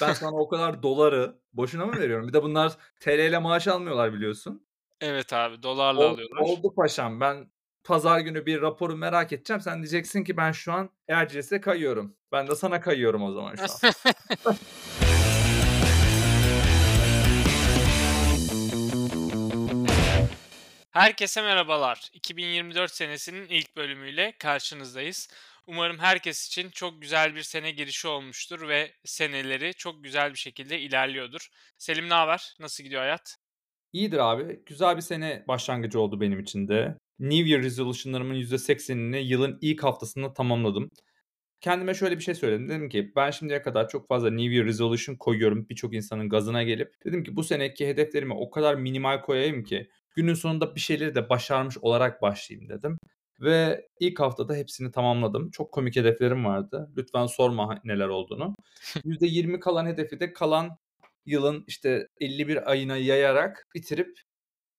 Ben sana o kadar doları boşuna mı veriyorum? Bir de bunlar TL ile maaş almıyorlar biliyorsun. Evet abi dolarla Ol alıyorlar. oldu paşam. Ben pazar günü bir raporu merak edeceğim. Sen diyeceksin ki ben şu an Erciyes'e kayıyorum. Ben de sana kayıyorum o zaman şu an. Herkese merhabalar. 2024 senesinin ilk bölümüyle karşınızdayız. Umarım herkes için çok güzel bir sene girişi olmuştur ve seneleri çok güzel bir şekilde ilerliyordur. Selim ne haber? Nasıl gidiyor hayat? İyidir abi. Güzel bir sene başlangıcı oldu benim için de. New Year resolution'larımın %80'ini yılın ilk haftasında tamamladım. Kendime şöyle bir şey söyledim. Dedim ki ben şimdiye kadar çok fazla New Year resolution koyuyorum birçok insanın gazına gelip. Dedim ki bu seneki hedeflerimi o kadar minimal koyayım ki günün sonunda bir şeyleri de başarmış olarak başlayayım dedim. Ve ilk haftada hepsini tamamladım. Çok komik hedeflerim vardı. Lütfen sorma neler olduğunu. %20 kalan hedefi de kalan yılın işte 51 ayına yayarak bitirip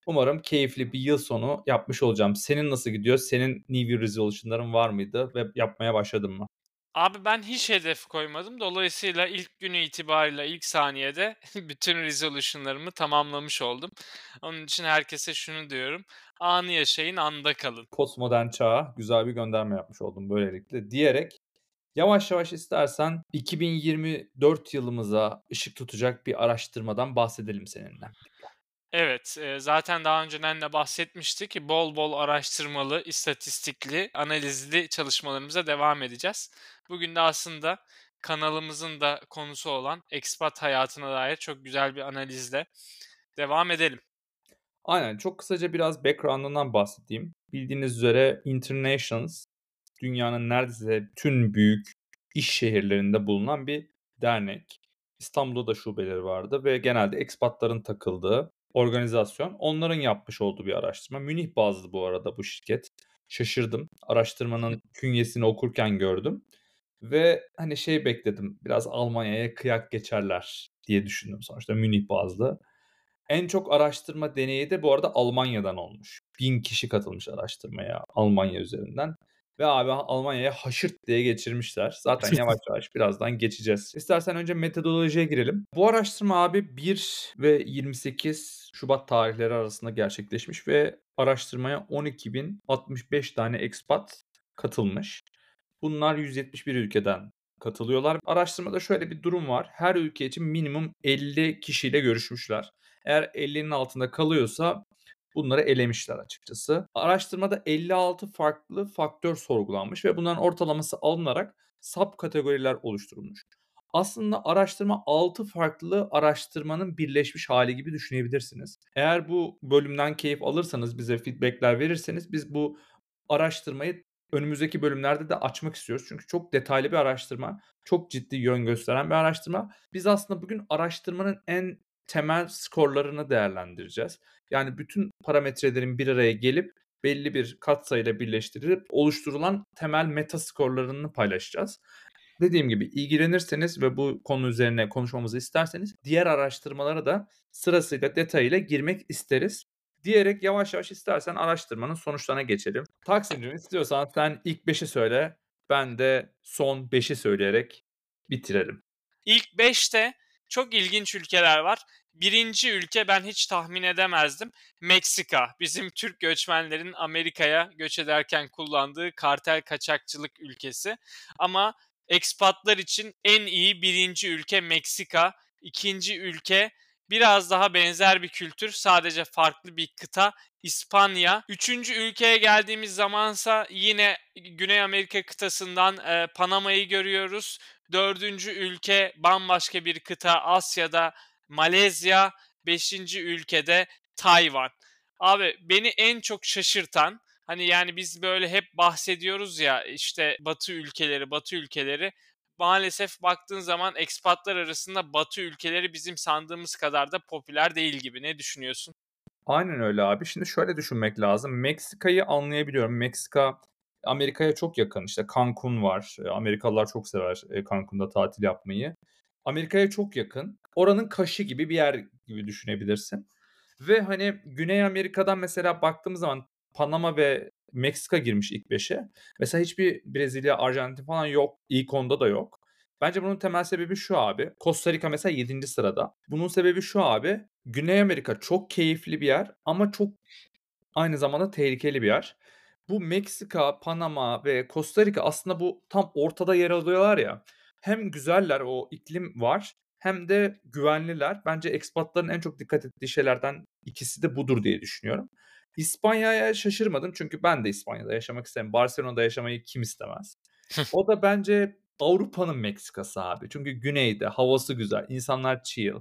umarım keyifli bir yıl sonu yapmış olacağım. Senin nasıl gidiyor? Senin New Year resolution'ların var mıydı ve yapmaya başladın mı? Abi ben hiç hedef koymadım. Dolayısıyla ilk günü itibariyle ilk saniyede bütün resolution'larımı tamamlamış oldum. Onun için herkese şunu diyorum. Anı yaşayın, anda kalın. Postmodern çağa güzel bir gönderme yapmış oldum böylelikle diyerek yavaş yavaş istersen 2024 yılımıza ışık tutacak bir araştırmadan bahsedelim seninle. Evet, zaten daha önceden de bahsetmiştik. Bol bol araştırmalı, istatistikli, analizli çalışmalarımıza devam edeceğiz. Bugün de aslında kanalımızın da konusu olan expat hayatına dair çok güzel bir analizle devam edelim. Aynen çok kısaca biraz background'ından bahsedeyim. Bildiğiniz üzere Internations dünyanın neredeyse tüm büyük iş şehirlerinde bulunan bir dernek. İstanbul'da da şubeleri vardı ve genelde ekspatların takıldığı organizasyon. Onların yapmış olduğu bir araştırma. Münih bazlı bu arada bu şirket. Şaşırdım. Araştırmanın künyesini okurken gördüm. Ve hani şey bekledim. Biraz Almanya'ya kıyak geçerler diye düşündüm sonuçta Münih bazlı. En çok araştırma deneyi de bu arada Almanya'dan olmuş. Bin kişi katılmış araştırmaya Almanya üzerinden. Ve abi Almanya'ya haşırt diye geçirmişler. Zaten yavaş yavaş birazdan geçeceğiz. İstersen önce metodolojiye girelim. Bu araştırma abi 1 ve 28 Şubat tarihleri arasında gerçekleşmiş ve araştırmaya 12.065 tane expat katılmış. Bunlar 171 ülkeden katılıyorlar. Araştırmada şöyle bir durum var. Her ülke için minimum 50 kişiyle görüşmüşler. Eğer 50'nin altında kalıyorsa bunları elemişler açıkçası. Araştırmada 56 farklı faktör sorgulanmış ve bunların ortalaması alınarak sub kategoriler oluşturulmuş. Aslında araştırma 6 farklı araştırmanın birleşmiş hali gibi düşünebilirsiniz. Eğer bu bölümden keyif alırsanız, bize feedbackler verirseniz biz bu araştırmayı önümüzdeki bölümlerde de açmak istiyoruz. Çünkü çok detaylı bir araştırma, çok ciddi yön gösteren bir araştırma. Biz aslında bugün araştırmanın en temel skorlarını değerlendireceğiz. Yani bütün parametrelerin bir araya gelip belli bir katsayıyla birleştirilip oluşturulan temel meta skorlarını paylaşacağız. Dediğim gibi ilgilenirseniz ve bu konu üzerine konuşmamızı isterseniz diğer araştırmalara da sırasıyla detayıyla girmek isteriz. Diyerek yavaş yavaş istersen araştırmanın sonuçlarına geçelim. Taksim'cim istiyorsan sen ilk 5'i söyle. Ben de son 5'i söyleyerek bitirelim. İlk 5'te çok ilginç ülkeler var. Birinci ülke ben hiç tahmin edemezdim. Meksika. Bizim Türk göçmenlerin Amerika'ya göç ederken kullandığı kartel kaçakçılık ülkesi. Ama ekspatlar için en iyi birinci ülke Meksika. İkinci ülke biraz daha benzer bir kültür sadece farklı bir kıta İspanya. Üçüncü ülkeye geldiğimiz zamansa yine Güney Amerika kıtasından e, Panama'yı görüyoruz. Dördüncü ülke bambaşka bir kıta Asya'da Malezya. Beşinci ülkede Tayvan. Abi beni en çok şaşırtan hani yani biz böyle hep bahsediyoruz ya işte Batı ülkeleri, Batı ülkeleri maalesef baktığın zaman ekspatlar arasında Batı ülkeleri bizim sandığımız kadar da popüler değil gibi. Ne düşünüyorsun? Aynen öyle abi. Şimdi şöyle düşünmek lazım. Meksika'yı anlayabiliyorum. Meksika Amerika'ya çok yakın. İşte Cancun var. Amerikalılar çok sever Cancun'da tatil yapmayı. Amerika'ya çok yakın. Oranın kaşı gibi bir yer gibi düşünebilirsin. Ve hani Güney Amerika'dan mesela baktığımız zaman Panama ve Meksika girmiş ilk 5'e. Mesela hiçbir Brezilya, Arjantin falan yok. İlk onda da yok. Bence bunun temel sebebi şu abi. Costa Rica mesela 7. sırada. Bunun sebebi şu abi. Güney Amerika çok keyifli bir yer ama çok aynı zamanda tehlikeli bir yer. Bu Meksika, Panama ve Costa Rica aslında bu tam ortada yer alıyorlar ya. Hem güzeller o iklim var hem de güvenliler. Bence ekspatların en çok dikkat ettiği şeylerden ikisi de budur diye düşünüyorum. İspanya'ya şaşırmadım çünkü ben de İspanya'da yaşamak isterim. Barcelona'da yaşamayı kim istemez? o da bence Avrupa'nın Meksikası abi. Çünkü güneyde havası güzel, insanlar chill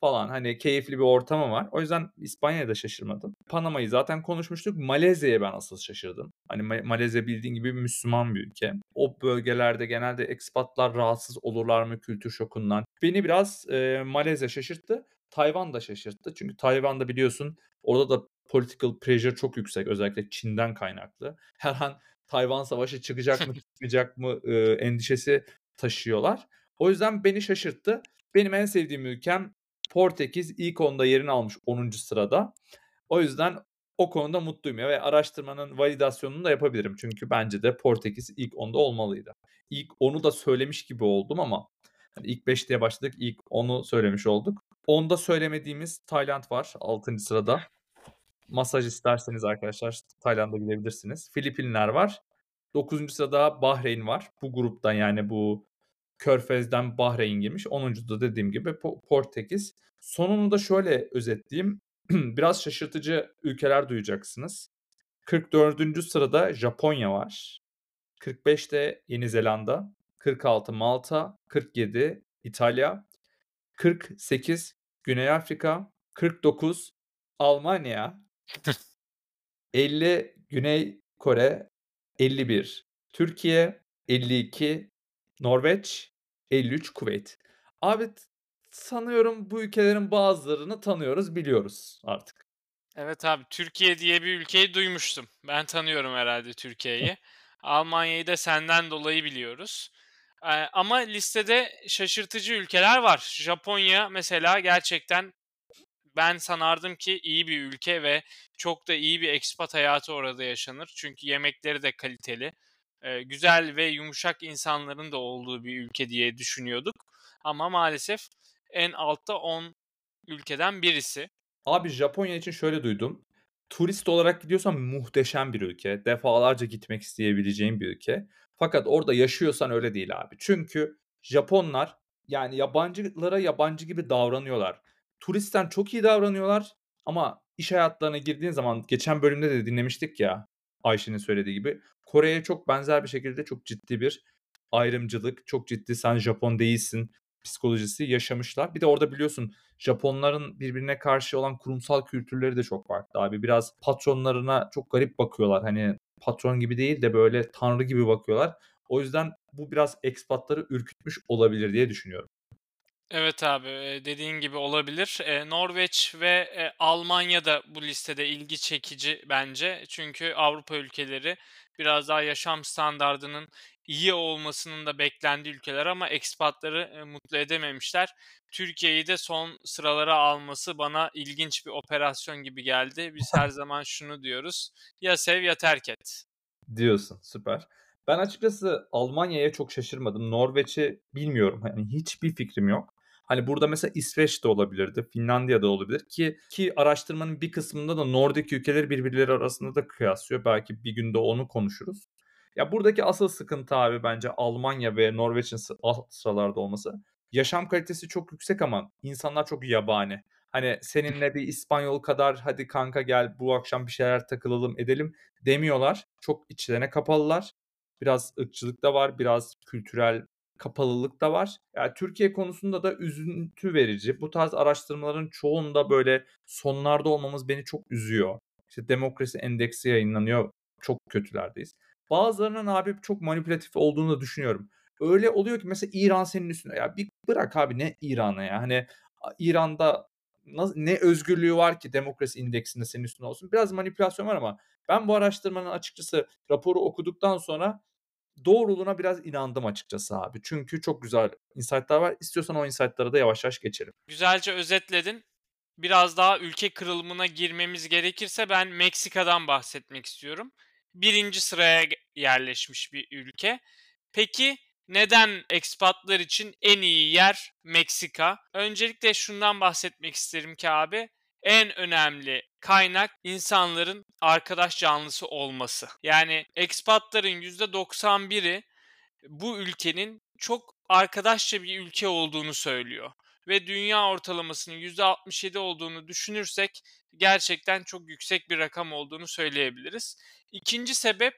falan hani keyifli bir ortamı var. O yüzden İspanya'ya da şaşırmadım. Panama'yı zaten konuşmuştuk. Malezya'ya ben asıl şaşırdım. Hani Malezya bildiğin gibi Müslüman bir ülke. O bölgelerde genelde ekspatlar rahatsız olurlar mı kültür şokundan? Beni biraz e, Malezya şaşırttı. Tayvan da şaşırttı. Çünkü Tayvan'da biliyorsun orada da political pressure çok yüksek. Özellikle Çin'den kaynaklı. Her an Tayvan Savaşı çıkacak mı çıkmayacak mı e, endişesi taşıyorlar. O yüzden beni şaşırttı. Benim en sevdiğim ülkem Portekiz ilk onda yerini almış 10. sırada. O yüzden o konuda mutluyum ya ve araştırmanın validasyonunu da yapabilirim. Çünkü bence de Portekiz ilk onda olmalıydı. İlk onu da söylemiş gibi oldum ama hani ilk 5 diye başladık. ilk onu söylemiş olduk. Onda söylemediğimiz Tayland var 6. sırada. Masaj isterseniz arkadaşlar Tayland'a gidebilirsiniz. Filipinler var. 9. sırada Bahreyn var. Bu gruptan yani bu Körfez'den Bahreyn girmiş. 10. dediğim gibi Portekiz. Sonunu da şöyle özetleyeyim. Biraz şaşırtıcı ülkeler duyacaksınız. 44. sırada Japonya var. 45'te Yeni Zelanda. 46 Malta. 47 İtalya. 48 Güney Afrika. 49 Almanya. 50 Güney Kore. 51 Türkiye. 52 Norveç, 53 Kuveyt. Abi sanıyorum bu ülkelerin bazılarını tanıyoruz, biliyoruz artık. Evet abi Türkiye diye bir ülkeyi duymuştum. Ben tanıyorum herhalde Türkiye'yi. Almanya'yı da senden dolayı biliyoruz. Ee, ama listede şaşırtıcı ülkeler var. Japonya mesela gerçekten ben sanardım ki iyi bir ülke ve çok da iyi bir ekspat hayatı orada yaşanır. Çünkü yemekleri de kaliteli güzel ve yumuşak insanların da olduğu bir ülke diye düşünüyorduk. Ama maalesef en altta 10 ülkeden birisi. Abi Japonya için şöyle duydum. Turist olarak gidiyorsan muhteşem bir ülke. Defalarca gitmek isteyebileceğin bir ülke. Fakat orada yaşıyorsan öyle değil abi. Çünkü Japonlar yani yabancılara yabancı gibi davranıyorlar. Turistten çok iyi davranıyorlar ama iş hayatlarına girdiğin zaman geçen bölümde de dinlemiştik ya Ayşe'nin söylediği gibi. Kore'ye çok benzer bir şekilde çok ciddi bir ayrımcılık, çok ciddi sen Japon değilsin psikolojisi yaşamışlar. Bir de orada biliyorsun Japonların birbirine karşı olan kurumsal kültürleri de çok farklı abi. Biraz patronlarına çok garip bakıyorlar. Hani patron gibi değil de böyle tanrı gibi bakıyorlar. O yüzden bu biraz ekspatları ürkütmüş olabilir diye düşünüyorum. Evet abi dediğin gibi olabilir. Norveç ve Almanya da bu listede ilgi çekici bence. Çünkü Avrupa ülkeleri biraz daha yaşam standardının iyi olmasının da beklendiği ülkeler ama ekspatları mutlu edememişler. Türkiye'yi de son sıralara alması bana ilginç bir operasyon gibi geldi. Biz her zaman şunu diyoruz. Ya sev ya terk et. Diyorsun süper. Ben açıkçası Almanya'ya çok şaşırmadım. Norveç'i bilmiyorum. Hani hiçbir fikrim yok. Hani burada mesela İsveç de olabilirdi, Finlandiya da olabilir ki ki araştırmanın bir kısmında da Nordik ülkeleri birbirleri arasında da kıyaslıyor. Belki bir günde onu konuşuruz. Ya buradaki asıl sıkıntı abi bence Almanya ve Norveç'in sıralarda olması. Yaşam kalitesi çok yüksek ama insanlar çok yabani. Hani seninle bir İspanyol kadar hadi kanka gel bu akşam bir şeyler takılalım edelim demiyorlar. Çok içlerine kapalılar. Biraz ırkçılık da var, biraz kültürel kapalılık da var. Yani Türkiye konusunda da üzüntü verici. Bu tarz araştırmaların çoğunda böyle sonlarda olmamız beni çok üzüyor. İşte demokrasi endeksi yayınlanıyor. Çok kötülerdeyiz. Bazılarının abi çok manipülatif olduğunu da düşünüyorum. Öyle oluyor ki mesela İran senin üstünde. Ya bir bırak abi ne İran'a ya. Hani İran'da ne özgürlüğü var ki demokrasi indeksinde senin üstünde olsun. Biraz manipülasyon var ama ben bu araştırmanın açıkçası raporu okuduktan sonra doğruluğuna biraz inandım açıkçası abi. Çünkü çok güzel insight'lar var. İstiyorsan o insight'lara da yavaş yavaş geçelim. Güzelce özetledin. Biraz daha ülke kırılımına girmemiz gerekirse ben Meksika'dan bahsetmek istiyorum. Birinci sıraya yerleşmiş bir ülke. Peki neden ekspatlar için en iyi yer Meksika? Öncelikle şundan bahsetmek isterim ki abi en önemli kaynak insanların arkadaş canlısı olması. Yani ekspatların %91'i bu ülkenin çok arkadaşça bir ülke olduğunu söylüyor. Ve dünya ortalamasının %67 olduğunu düşünürsek gerçekten çok yüksek bir rakam olduğunu söyleyebiliriz. İkinci sebep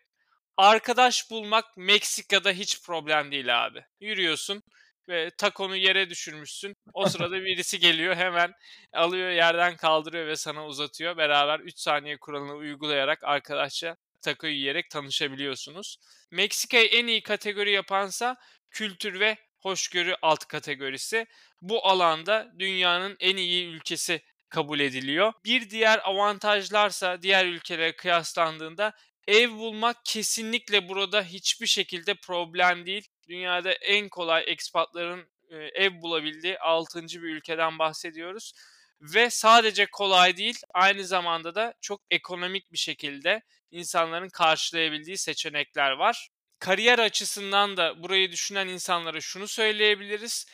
arkadaş bulmak Meksika'da hiç problem değil abi. Yürüyorsun ve takonu yere düşürmüşsün. O sırada birisi geliyor hemen alıyor yerden kaldırıyor ve sana uzatıyor. Beraber 3 saniye kuralını uygulayarak arkadaşça takoyu yiyerek tanışabiliyorsunuz. Meksika'yı en iyi kategori yapansa kültür ve hoşgörü alt kategorisi. Bu alanda dünyanın en iyi ülkesi kabul ediliyor. Bir diğer avantajlarsa diğer ülkelere kıyaslandığında ev bulmak kesinlikle burada hiçbir şekilde problem değil. Dünyada en kolay ekspatların ev bulabildiği 6. bir ülkeden bahsediyoruz. Ve sadece kolay değil, aynı zamanda da çok ekonomik bir şekilde insanların karşılayabildiği seçenekler var. Kariyer açısından da burayı düşünen insanlara şunu söyleyebiliriz.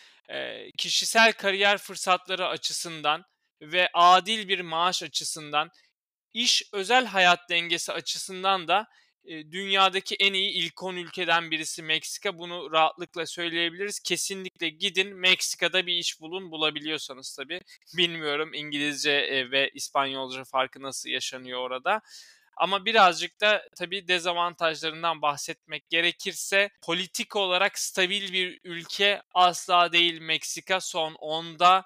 Kişisel kariyer fırsatları açısından ve adil bir maaş açısından, iş özel hayat dengesi açısından da dünyadaki en iyi ilk 10 ülkeden birisi Meksika. Bunu rahatlıkla söyleyebiliriz. Kesinlikle gidin Meksika'da bir iş bulun bulabiliyorsanız tabii. Bilmiyorum İngilizce ve İspanyolca farkı nasıl yaşanıyor orada. Ama birazcık da tabii dezavantajlarından bahsetmek gerekirse politik olarak stabil bir ülke asla değil Meksika son 10'da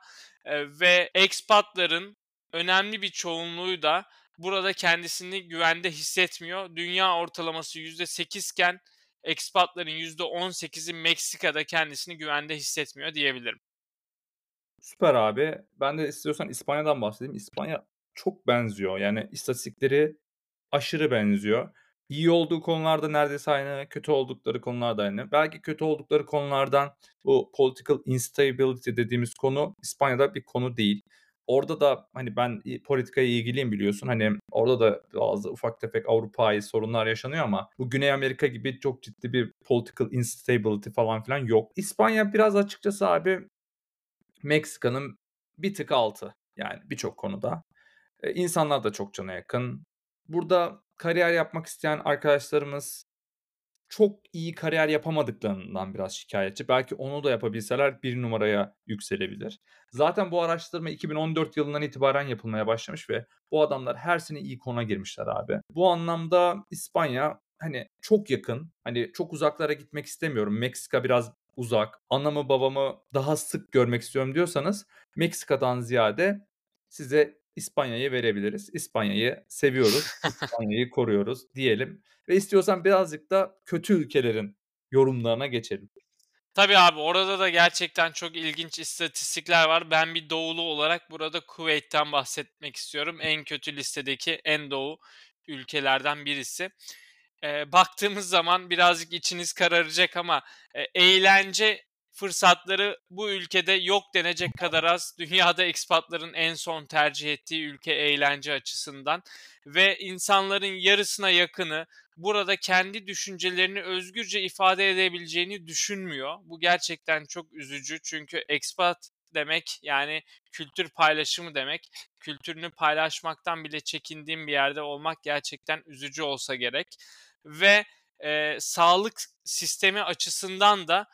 ve ekspatların önemli bir çoğunluğu da burada kendisini güvende hissetmiyor. Dünya ortalaması %8 iken ekspatların %18'i Meksika'da kendisini güvende hissetmiyor diyebilirim. Süper abi. Ben de istiyorsan İspanya'dan bahsedeyim. İspanya çok benziyor. Yani istatistikleri aşırı benziyor. İyi olduğu konularda neredeyse aynı, kötü oldukları konularda aynı. Belki kötü oldukları konulardan bu political instability dediğimiz konu İspanya'da bir konu değil. Orada da hani ben politikaya ilgiliyim biliyorsun. Hani orada da bazı ufak tefek Avrupa'yı sorunlar yaşanıyor ama bu Güney Amerika gibi çok ciddi bir political instability falan filan yok. İspanya biraz açıkçası abi Meksika'nın bir tık altı. Yani birçok konuda. Ee, insanlar da çok cana yakın. Burada kariyer yapmak isteyen arkadaşlarımız çok iyi kariyer yapamadıklarından biraz şikayetçi. Belki onu da yapabilseler bir numaraya yükselebilir. Zaten bu araştırma 2014 yılından itibaren yapılmaya başlamış ve bu adamlar her sene iyi kona girmişler abi. Bu anlamda İspanya hani çok yakın. Hani çok uzaklara gitmek istemiyorum. Meksika biraz uzak. Anamı babamı daha sık görmek istiyorum diyorsanız Meksika'dan ziyade size İspanya'yı verebiliriz. İspanya'yı seviyoruz. İspanya'yı koruyoruz diyelim. Ve istiyorsan birazcık da kötü ülkelerin yorumlarına geçelim. Tabii abi orada da gerçekten çok ilginç istatistikler var. Ben bir doğulu olarak burada Kuveyt'ten bahsetmek istiyorum. En kötü listedeki en doğu ülkelerden birisi. Ee, baktığımız zaman birazcık içiniz kararacak ama e, eğlence fırsatları bu ülkede yok denecek kadar az. Dünyada ekspatların en son tercih ettiği ülke eğlence açısından ve insanların yarısına yakını burada kendi düşüncelerini özgürce ifade edebileceğini düşünmüyor. Bu gerçekten çok üzücü çünkü ekspat demek yani kültür paylaşımı demek. Kültürünü paylaşmaktan bile çekindiğim bir yerde olmak gerçekten üzücü olsa gerek. Ve e, sağlık sistemi açısından da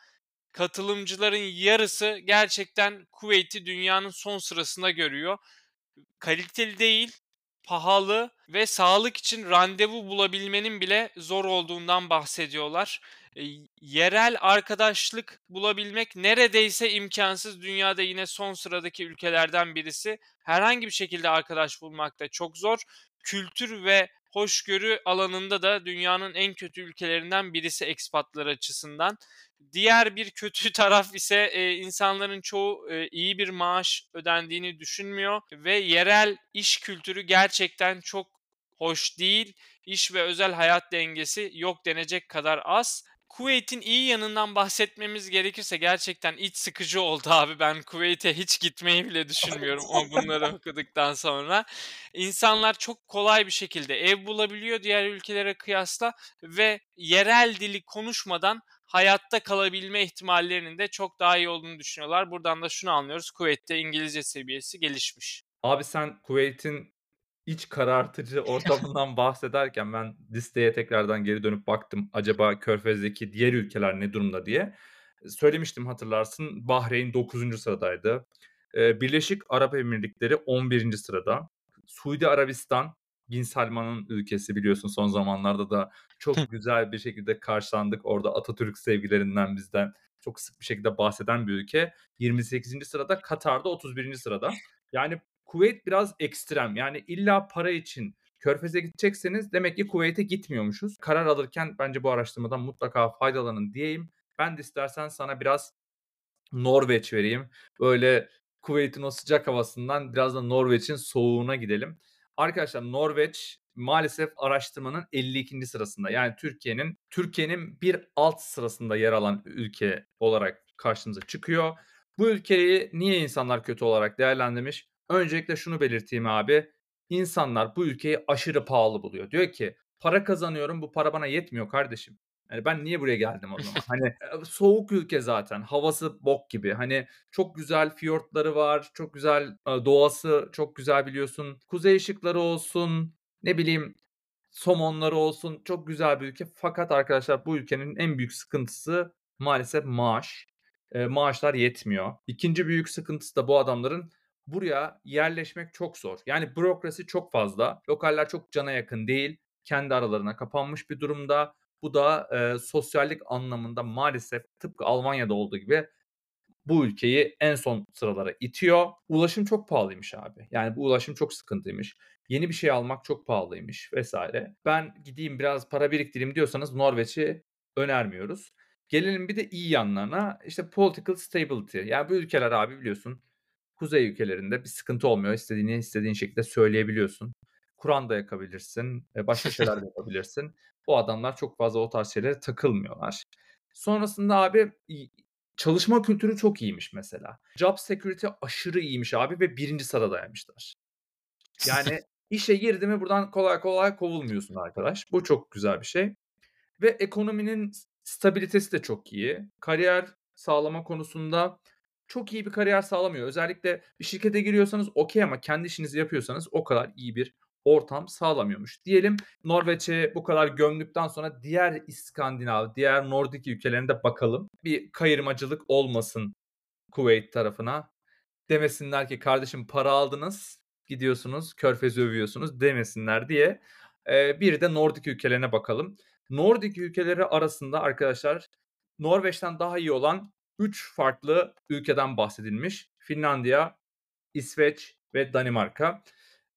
katılımcıların yarısı gerçekten Kuveyt'i dünyanın son sırasında görüyor. Kaliteli değil, pahalı ve sağlık için randevu bulabilmenin bile zor olduğundan bahsediyorlar. E, yerel arkadaşlık bulabilmek neredeyse imkansız. Dünyada yine son sıradaki ülkelerden birisi. Herhangi bir şekilde arkadaş bulmak da çok zor. Kültür ve hoşgörü alanında da dünyanın en kötü ülkelerinden birisi ekspatlar açısından. Diğer bir kötü taraf ise e, insanların çoğu e, iyi bir maaş ödendiğini düşünmüyor ve yerel iş kültürü gerçekten çok hoş değil. İş ve özel hayat dengesi yok denecek kadar az. Kuveyt'in iyi yanından bahsetmemiz gerekirse gerçekten iç sıkıcı oldu abi. Ben Kuveyt'e hiç gitmeyi bile düşünmüyorum o bunları okuduktan sonra. İnsanlar çok kolay bir şekilde ev bulabiliyor diğer ülkelere kıyasla ve yerel dili konuşmadan hayatta kalabilme ihtimallerinin de çok daha iyi olduğunu düşünüyorlar. Buradan da şunu anlıyoruz. Kuveyt'te İngilizce seviyesi gelişmiş. Abi sen Kuveyt'in iç karartıcı ortamından bahsederken ben listeye tekrardan geri dönüp baktım. Acaba Körfez'deki diğer ülkeler ne durumda diye. Söylemiştim hatırlarsın. Bahreyn 9. sıradaydı. Birleşik Arap Emirlikleri 11. sırada. Suudi Arabistan Bin Salman'ın ülkesi biliyorsun son zamanlarda da çok güzel bir şekilde karşılandık. Orada Atatürk sevgilerinden bizden çok sık bir şekilde bahseden bir ülke. 28. sırada Katar'da 31. sırada. Yani Kuveyt biraz ekstrem. Yani illa para için Körfez'e gidecekseniz demek ki Kuveyt'e gitmiyormuşuz. Karar alırken bence bu araştırmadan mutlaka faydalanın diyeyim. Ben de istersen sana biraz Norveç vereyim. Böyle Kuveyt'in o sıcak havasından biraz da Norveç'in soğuğuna gidelim. Arkadaşlar Norveç maalesef araştırmanın 52. sırasında. Yani Türkiye'nin Türkiye'nin bir alt sırasında yer alan ülke olarak karşımıza çıkıyor. Bu ülkeyi niye insanlar kötü olarak değerlendirmiş? Öncelikle şunu belirteyim abi. İnsanlar bu ülkeyi aşırı pahalı buluyor. Diyor ki para kazanıyorum bu para bana yetmiyor kardeşim. Yani ben niye buraya geldim o zaman? hani soğuk ülke zaten. Havası bok gibi. Hani çok güzel fiyortları var. Çok güzel doğası çok güzel biliyorsun. Kuzey ışıkları olsun. Ne bileyim somonları olsun. Çok güzel bir ülke. Fakat arkadaşlar bu ülkenin en büyük sıkıntısı maalesef maaş. E, maaşlar yetmiyor. İkinci büyük sıkıntısı da bu adamların buraya yerleşmek çok zor. Yani bürokrasi çok fazla. Lokaller çok cana yakın değil. Kendi aralarına kapanmış bir durumda. Bu da e, sosyallik anlamında maalesef tıpkı Almanya'da olduğu gibi bu ülkeyi en son sıralara itiyor. Ulaşım çok pahalıymış abi. Yani bu ulaşım çok sıkıntıymış. Yeni bir şey almak çok pahalıymış vesaire. Ben gideyim biraz para biriktireyim diyorsanız Norveç'i önermiyoruz. Gelelim bir de iyi yanlarına. İşte political stability. Yani bu ülkeler abi biliyorsun kuzey ülkelerinde bir sıkıntı olmuyor. İstediğini istediğin şekilde söyleyebiliyorsun. Kur'an da yakabilirsin. Başka şeyler de yapabilirsin. Bu adamlar çok fazla o tarz şeylere takılmıyorlar. Sonrasında abi çalışma kültürü çok iyiymiş mesela. Job security aşırı iyiymiş abi ve birinci sıradaymışlar. Yani işe girdi mi buradan kolay kolay kovulmuyorsun arkadaş. Bu çok güzel bir şey. Ve ekonominin stabilitesi de çok iyi. Kariyer sağlama konusunda çok iyi bir kariyer sağlamıyor. Özellikle bir şirkete giriyorsanız okey ama kendi işinizi yapıyorsanız o kadar iyi bir ortam sağlamıyormuş. Diyelim Norveç'e bu kadar gömdükten sonra diğer İskandinav, diğer Nordik ülkelerinde bakalım. Bir kayırmacılık olmasın Kuveyt tarafına. Demesinler ki kardeşim para aldınız, gidiyorsunuz, körfezi övüyorsunuz demesinler diye. Ee, bir de Nordik ülkelerine bakalım. Nordik ülkeleri arasında arkadaşlar Norveç'ten daha iyi olan 3 farklı ülkeden bahsedilmiş. Finlandiya, İsveç ve Danimarka.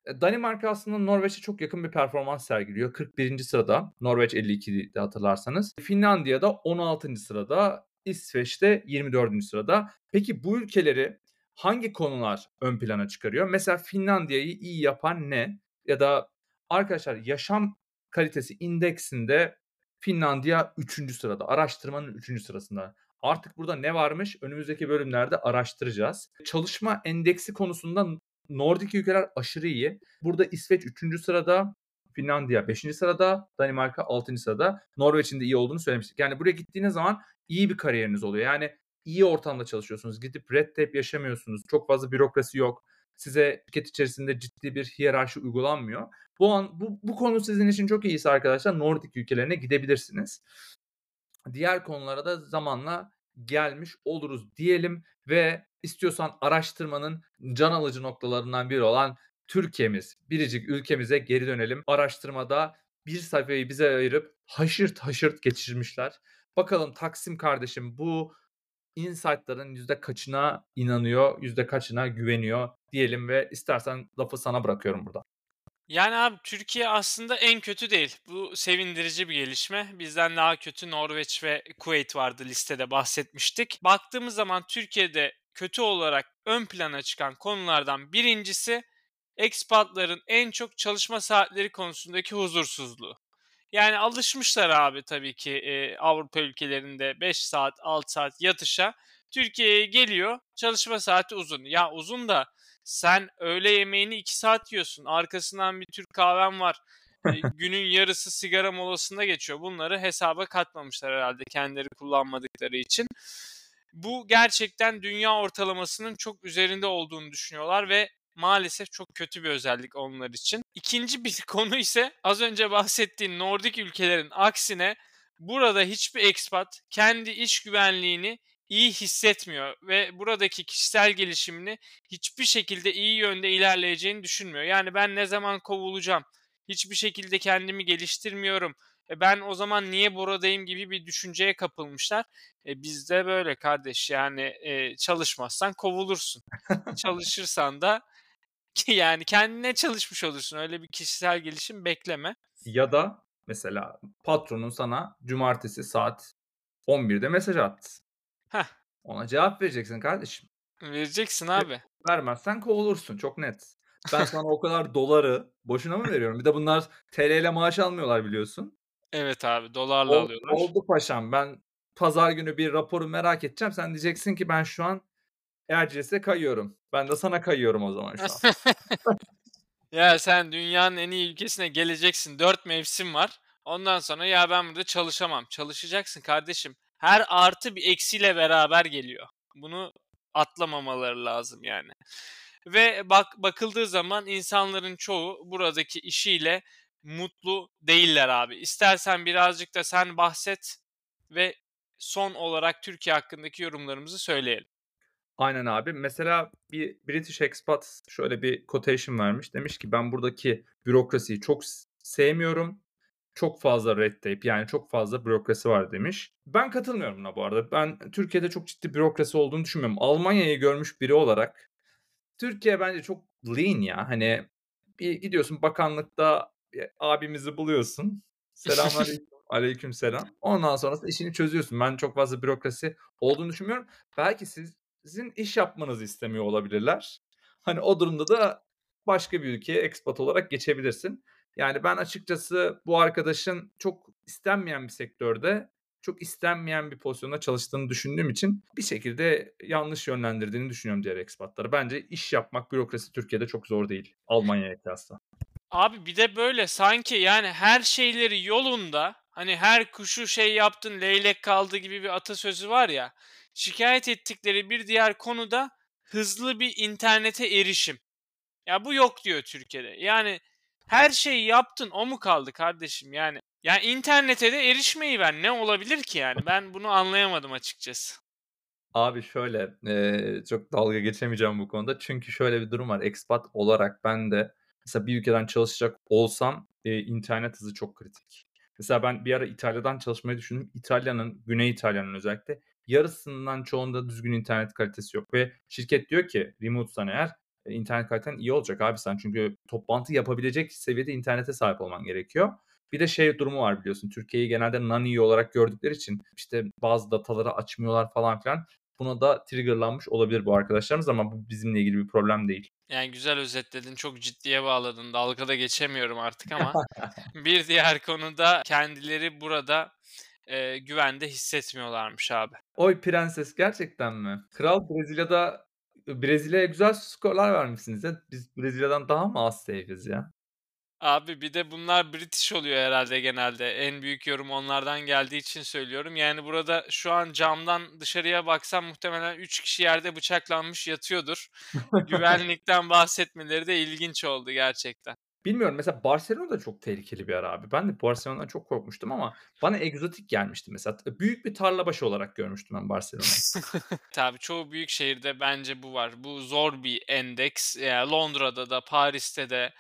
E, Danimarka aslında Norveç'e çok yakın bir performans sergiliyor. 41. sırada. Norveç 52'de hatırlarsanız. Finlandiya'da 16. sırada. İsveç'te 24. sırada. Peki bu ülkeleri hangi konular ön plana çıkarıyor? Mesela Finlandiya'yı iyi yapan ne? Ya da arkadaşlar yaşam kalitesi indeksinde Finlandiya 3. sırada. Araştırmanın 3. sırasında. Artık burada ne varmış? Önümüzdeki bölümlerde araştıracağız. Çalışma endeksi konusunda Nordik ülkeler aşırı iyi. Burada İsveç 3. sırada, Finlandiya 5. sırada, Danimarka 6. sırada. Norveç'in de iyi olduğunu söylemiştik. Yani buraya gittiğiniz zaman iyi bir kariyeriniz oluyor. Yani iyi ortamda çalışıyorsunuz. Gidip red tape yaşamıyorsunuz. Çok fazla bürokrasi yok. Size şirket içerisinde ciddi bir hiyerarşi uygulanmıyor. Bu an bu, bu konu sizin için çok iyiyse arkadaşlar Nordik ülkelerine gidebilirsiniz. Diğer konulara da zamanla gelmiş oluruz diyelim ve istiyorsan araştırmanın can alıcı noktalarından biri olan Türkiye'miz, biricik ülkemize geri dönelim. Araştırmada bir sayfayı bize ayırıp haşırt haşırt geçirmişler. Bakalım Taksim kardeşim bu insight'ların yüzde kaçına inanıyor, yüzde kaçına güveniyor diyelim ve istersen lafı sana bırakıyorum burada. Yani abi Türkiye aslında en kötü değil. Bu sevindirici bir gelişme. Bizden daha kötü Norveç ve Kuveyt vardı listede bahsetmiştik. Baktığımız zaman Türkiye'de kötü olarak ön plana çıkan konulardan birincisi ekspatların en çok çalışma saatleri konusundaki huzursuzluğu. Yani alışmışlar abi tabii ki e, Avrupa ülkelerinde 5 saat 6 saat yatışa. Türkiye'ye geliyor çalışma saati uzun. Ya uzun da sen öğle yemeğini 2 saat yiyorsun. Arkasından bir Türk kahven var. e, günün yarısı sigara molasında geçiyor. Bunları hesaba katmamışlar herhalde kendileri kullanmadıkları için. Bu gerçekten dünya ortalamasının çok üzerinde olduğunu düşünüyorlar ve maalesef çok kötü bir özellik onlar için. İkinci bir konu ise az önce bahsettiğim Nordik ülkelerin aksine burada hiçbir expat kendi iş güvenliğini iyi hissetmiyor ve buradaki kişisel gelişimini hiçbir şekilde iyi yönde ilerleyeceğini düşünmüyor. Yani ben ne zaman kovulacağım? Hiçbir şekilde kendimi geliştirmiyorum. E ben o zaman niye buradayım gibi bir düşünceye kapılmışlar. E bizde böyle kardeş yani e, çalışmazsan kovulursun. Çalışırsan da yani kendine çalışmış olursun. Öyle bir kişisel gelişim bekleme. Ya da mesela patronun sana cumartesi saat 11'de mesaj attı. Heh. Ona cevap vereceksin kardeşim. Vereceksin abi. Vermezsen kovulursun çok net. Ben sana o kadar doları boşuna mı veriyorum? Bir de bunlar TL ile maaş almıyorlar biliyorsun. Evet abi dolarla Ol, alıyorlar. oldu paşam ben pazar günü bir raporu merak edeceğim. Sen diyeceksin ki ben şu an Erciyes'e kayıyorum. Ben de sana kayıyorum o zaman şu an. ya sen dünyanın en iyi ülkesine geleceksin. Dört mevsim var. Ondan sonra ya ben burada çalışamam. Çalışacaksın kardeşim. Her artı bir eksiyle beraber geliyor. Bunu atlamamaları lazım yani. Ve bak bakıldığı zaman insanların çoğu buradaki işiyle mutlu değiller abi. İstersen birazcık da sen bahset ve son olarak Türkiye hakkındaki yorumlarımızı söyleyelim. Aynen abi. Mesela bir British expat şöyle bir quotation vermiş. Demiş ki ben buradaki bürokrasiyi çok sevmiyorum. Çok fazla red tape yani çok fazla bürokrasi var demiş. Ben katılmıyorum buna bu arada. Ben Türkiye'de çok ciddi bürokrasi olduğunu düşünmüyorum. Almanya'yı görmüş biri olarak Türkiye bence çok lean ya. Hani bir gidiyorsun bakanlıkta abimizi buluyorsun. Selamünaleyküm. Aleyküm selam. Ondan sonrasında işini çözüyorsun. Ben çok fazla bürokrasi olduğunu düşünmüyorum. Belki siz sizin iş yapmanızı istemiyor olabilirler. Hani o durumda da başka bir ülkeye expat olarak geçebilirsin. Yani ben açıkçası bu arkadaşın çok istenmeyen bir sektörde çok istenmeyen bir pozisyonda çalıştığını düşündüğüm için bir şekilde yanlış yönlendirdiğini düşünüyorum diğer ekspatları. Bence iş yapmak bürokrasi Türkiye'de çok zor değil Almanya'ya kıyasla. Abi bir de böyle sanki yani her şeyleri yolunda hani her kuşu şey yaptın leylek kaldı gibi bir atasözü var ya. Şikayet ettikleri bir diğer konu da hızlı bir internete erişim. Ya bu yok diyor Türkiye'de. Yani her şeyi yaptın o mu kaldı kardeşim yani. Yani internete de erişmeyi ver. Ne olabilir ki yani? Ben bunu anlayamadım açıkçası. Abi şöyle e, çok dalga geçemeyeceğim bu konuda. Çünkü şöyle bir durum var. Expat olarak ben de mesela bir ülkeden çalışacak olsam e, internet hızı çok kritik. Mesela ben bir ara İtalya'dan çalışmayı düşündüm. İtalya'nın, Güney İtalya'nın özellikle yarısından çoğunda düzgün internet kalitesi yok. Ve şirket diyor ki remote'san eğer internet kaliten iyi olacak abi sen. Çünkü toplantı yapabilecek seviyede internete sahip olman gerekiyor. Bir de şey durumu var biliyorsun. Türkiye'yi genelde non olarak gördükleri için işte bazı dataları açmıyorlar falan filan. Buna da triggerlanmış olabilir bu arkadaşlarımız ama bu bizimle ilgili bir problem değil. Yani güzel özetledin. Çok ciddiye bağladın. Dalgada geçemiyorum artık ama bir diğer konuda kendileri burada e, güvende hissetmiyorlarmış abi. Oy prenses gerçekten mi? Kral Brezilya'da Brezilya'ya güzel skorlar vermişsiniz ya. Biz Brezilya'dan daha mı az safe'iz ya? Abi bir de bunlar British oluyor herhalde genelde. En büyük yorum onlardan geldiği için söylüyorum. Yani burada şu an camdan dışarıya baksam muhtemelen 3 kişi yerde bıçaklanmış yatıyordur. Güvenlikten bahsetmeleri de ilginç oldu gerçekten. Bilmiyorum mesela Barcelona da çok tehlikeli bir yer abi. Ben de Barcelona'dan çok korkmuştum ama bana egzotik gelmişti mesela. Büyük bir tarla başı olarak görmüştüm ben Barcelona'yı. Tabii çoğu büyük şehirde bence bu var. Bu zor bir endeks. Yani Londra'da da Paris'te de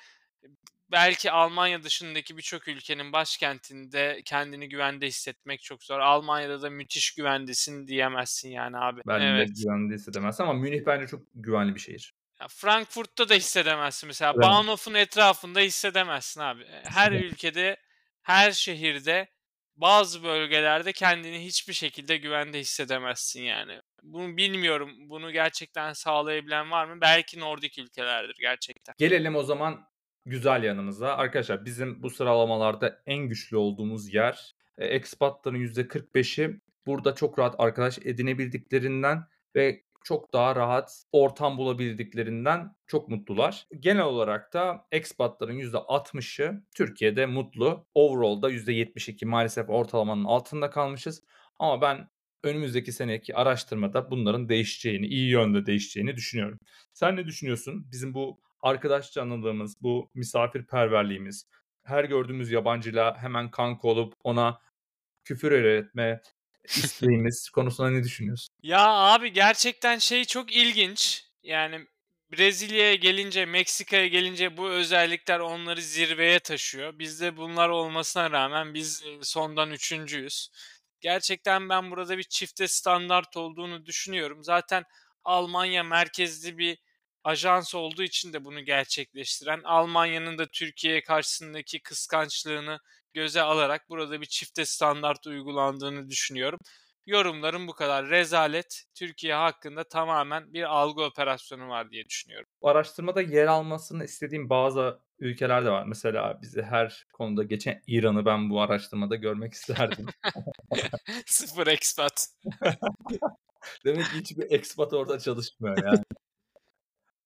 belki Almanya dışındaki birçok ülkenin başkentinde kendini güvende hissetmek çok zor. Almanya'da da müthiş güvendesin diyemezsin yani abi. Ben evet. de güvende hissedemezsin ama Münih bence çok güvenli bir şehir. Ya Frankfurt'ta da hissedemezsin mesela. Evet. Bahnhof'un etrafında hissedemezsin abi. Her ülkede, her şehirde bazı bölgelerde kendini hiçbir şekilde güvende hissedemezsin yani. Bunu bilmiyorum. Bunu gerçekten sağlayabilen var mı? Belki Nordik ülkelerdir gerçekten. Gelelim o zaman güzel yanımıza. Arkadaşlar bizim bu sıralamalarda en güçlü olduğumuz yer e, expatların %45'i burada çok rahat arkadaş edinebildiklerinden ve çok daha rahat ortam bulabildiklerinden çok mutlular. Genel olarak da expatların %60'ı Türkiye'de mutlu. Overall'da %72 maalesef ortalamanın altında kalmışız. Ama ben önümüzdeki seneki araştırmada bunların değişeceğini, iyi yönde değişeceğini düşünüyorum. Sen ne düşünüyorsun? Bizim bu arkadaş canlılığımız, bu misafirperverliğimiz, her gördüğümüz yabancıyla hemen kanka olup ona küfür öğretme isteğimiz konusunda ne düşünüyorsun? Ya abi gerçekten şey çok ilginç. Yani Brezilya'ya gelince, Meksika'ya gelince bu özellikler onları zirveye taşıyor. Bizde bunlar olmasına rağmen biz sondan üçüncüyüz. Gerçekten ben burada bir çifte standart olduğunu düşünüyorum. Zaten Almanya merkezli bir ajans olduğu için de bunu gerçekleştiren, Almanya'nın da Türkiye karşısındaki kıskançlığını göze alarak burada bir çifte standart uygulandığını düşünüyorum. Yorumlarım bu kadar. Rezalet Türkiye hakkında tamamen bir algı operasyonu var diye düşünüyorum. Bu araştırmada yer almasını istediğim bazı ülkeler de var. Mesela bizi her konuda geçen İran'ı ben bu araştırmada görmek isterdim. Sıfır expat. Demek ki hiçbir expat orada çalışmıyor yani.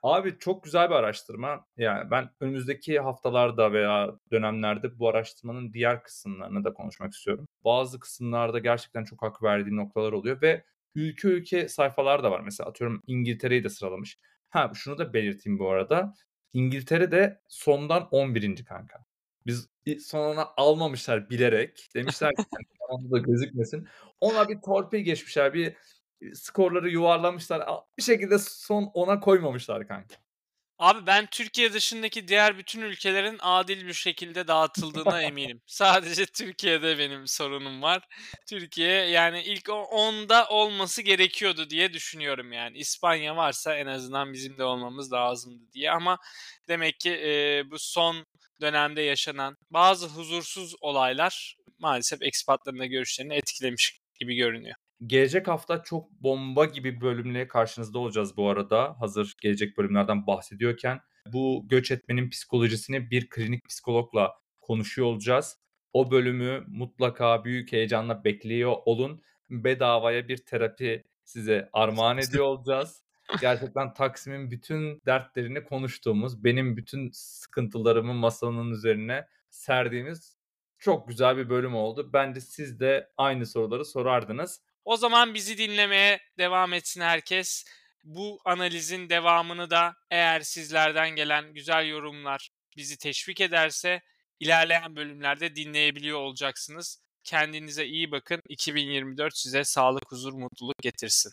Abi çok güzel bir araştırma. Yani ben önümüzdeki haftalarda veya dönemlerde bu araştırmanın diğer kısımlarını da konuşmak istiyorum. Bazı kısımlarda gerçekten çok hak verdiğim noktalar oluyor ve ülke ülke sayfalar da var. Mesela atıyorum İngiltere'yi de sıralamış. Ha şunu da belirteyim bu arada. İngiltere de sondan 11. kanka. Biz sonuna almamışlar bilerek. Demişler ki yani, da gözükmesin. Ona bir torpil geçmişler. Bir skorları yuvarlamışlar. Bir şekilde son ona koymamışlar kanka. Abi ben Türkiye dışındaki diğer bütün ülkelerin adil bir şekilde dağıtıldığına eminim. Sadece Türkiye'de benim sorunum var. Türkiye yani ilk 10'da olması gerekiyordu diye düşünüyorum yani. İspanya varsa en azından bizim de olmamız lazımdı diye ama demek ki e, bu son dönemde yaşanan bazı huzursuz olaylar maalesef ekspatların da görüşlerini etkilemiş gibi görünüyor. Gelecek hafta çok bomba gibi bölümle karşınızda olacağız bu arada. Hazır gelecek bölümlerden bahsediyorken. Bu göç etmenin psikolojisini bir klinik psikologla konuşuyor olacağız. O bölümü mutlaka büyük heyecanla bekliyor olun. Bedavaya bir terapi size armağan ediyor olacağız. Gerçekten Taksim'in bütün dertlerini konuştuğumuz, benim bütün sıkıntılarımı masanın üzerine serdiğimiz çok güzel bir bölüm oldu. Bence siz de aynı soruları sorardınız. O zaman bizi dinlemeye devam etsin herkes. Bu analizin devamını da eğer sizlerden gelen güzel yorumlar bizi teşvik ederse ilerleyen bölümlerde dinleyebiliyor olacaksınız. Kendinize iyi bakın. 2024 size sağlık, huzur, mutluluk getirsin.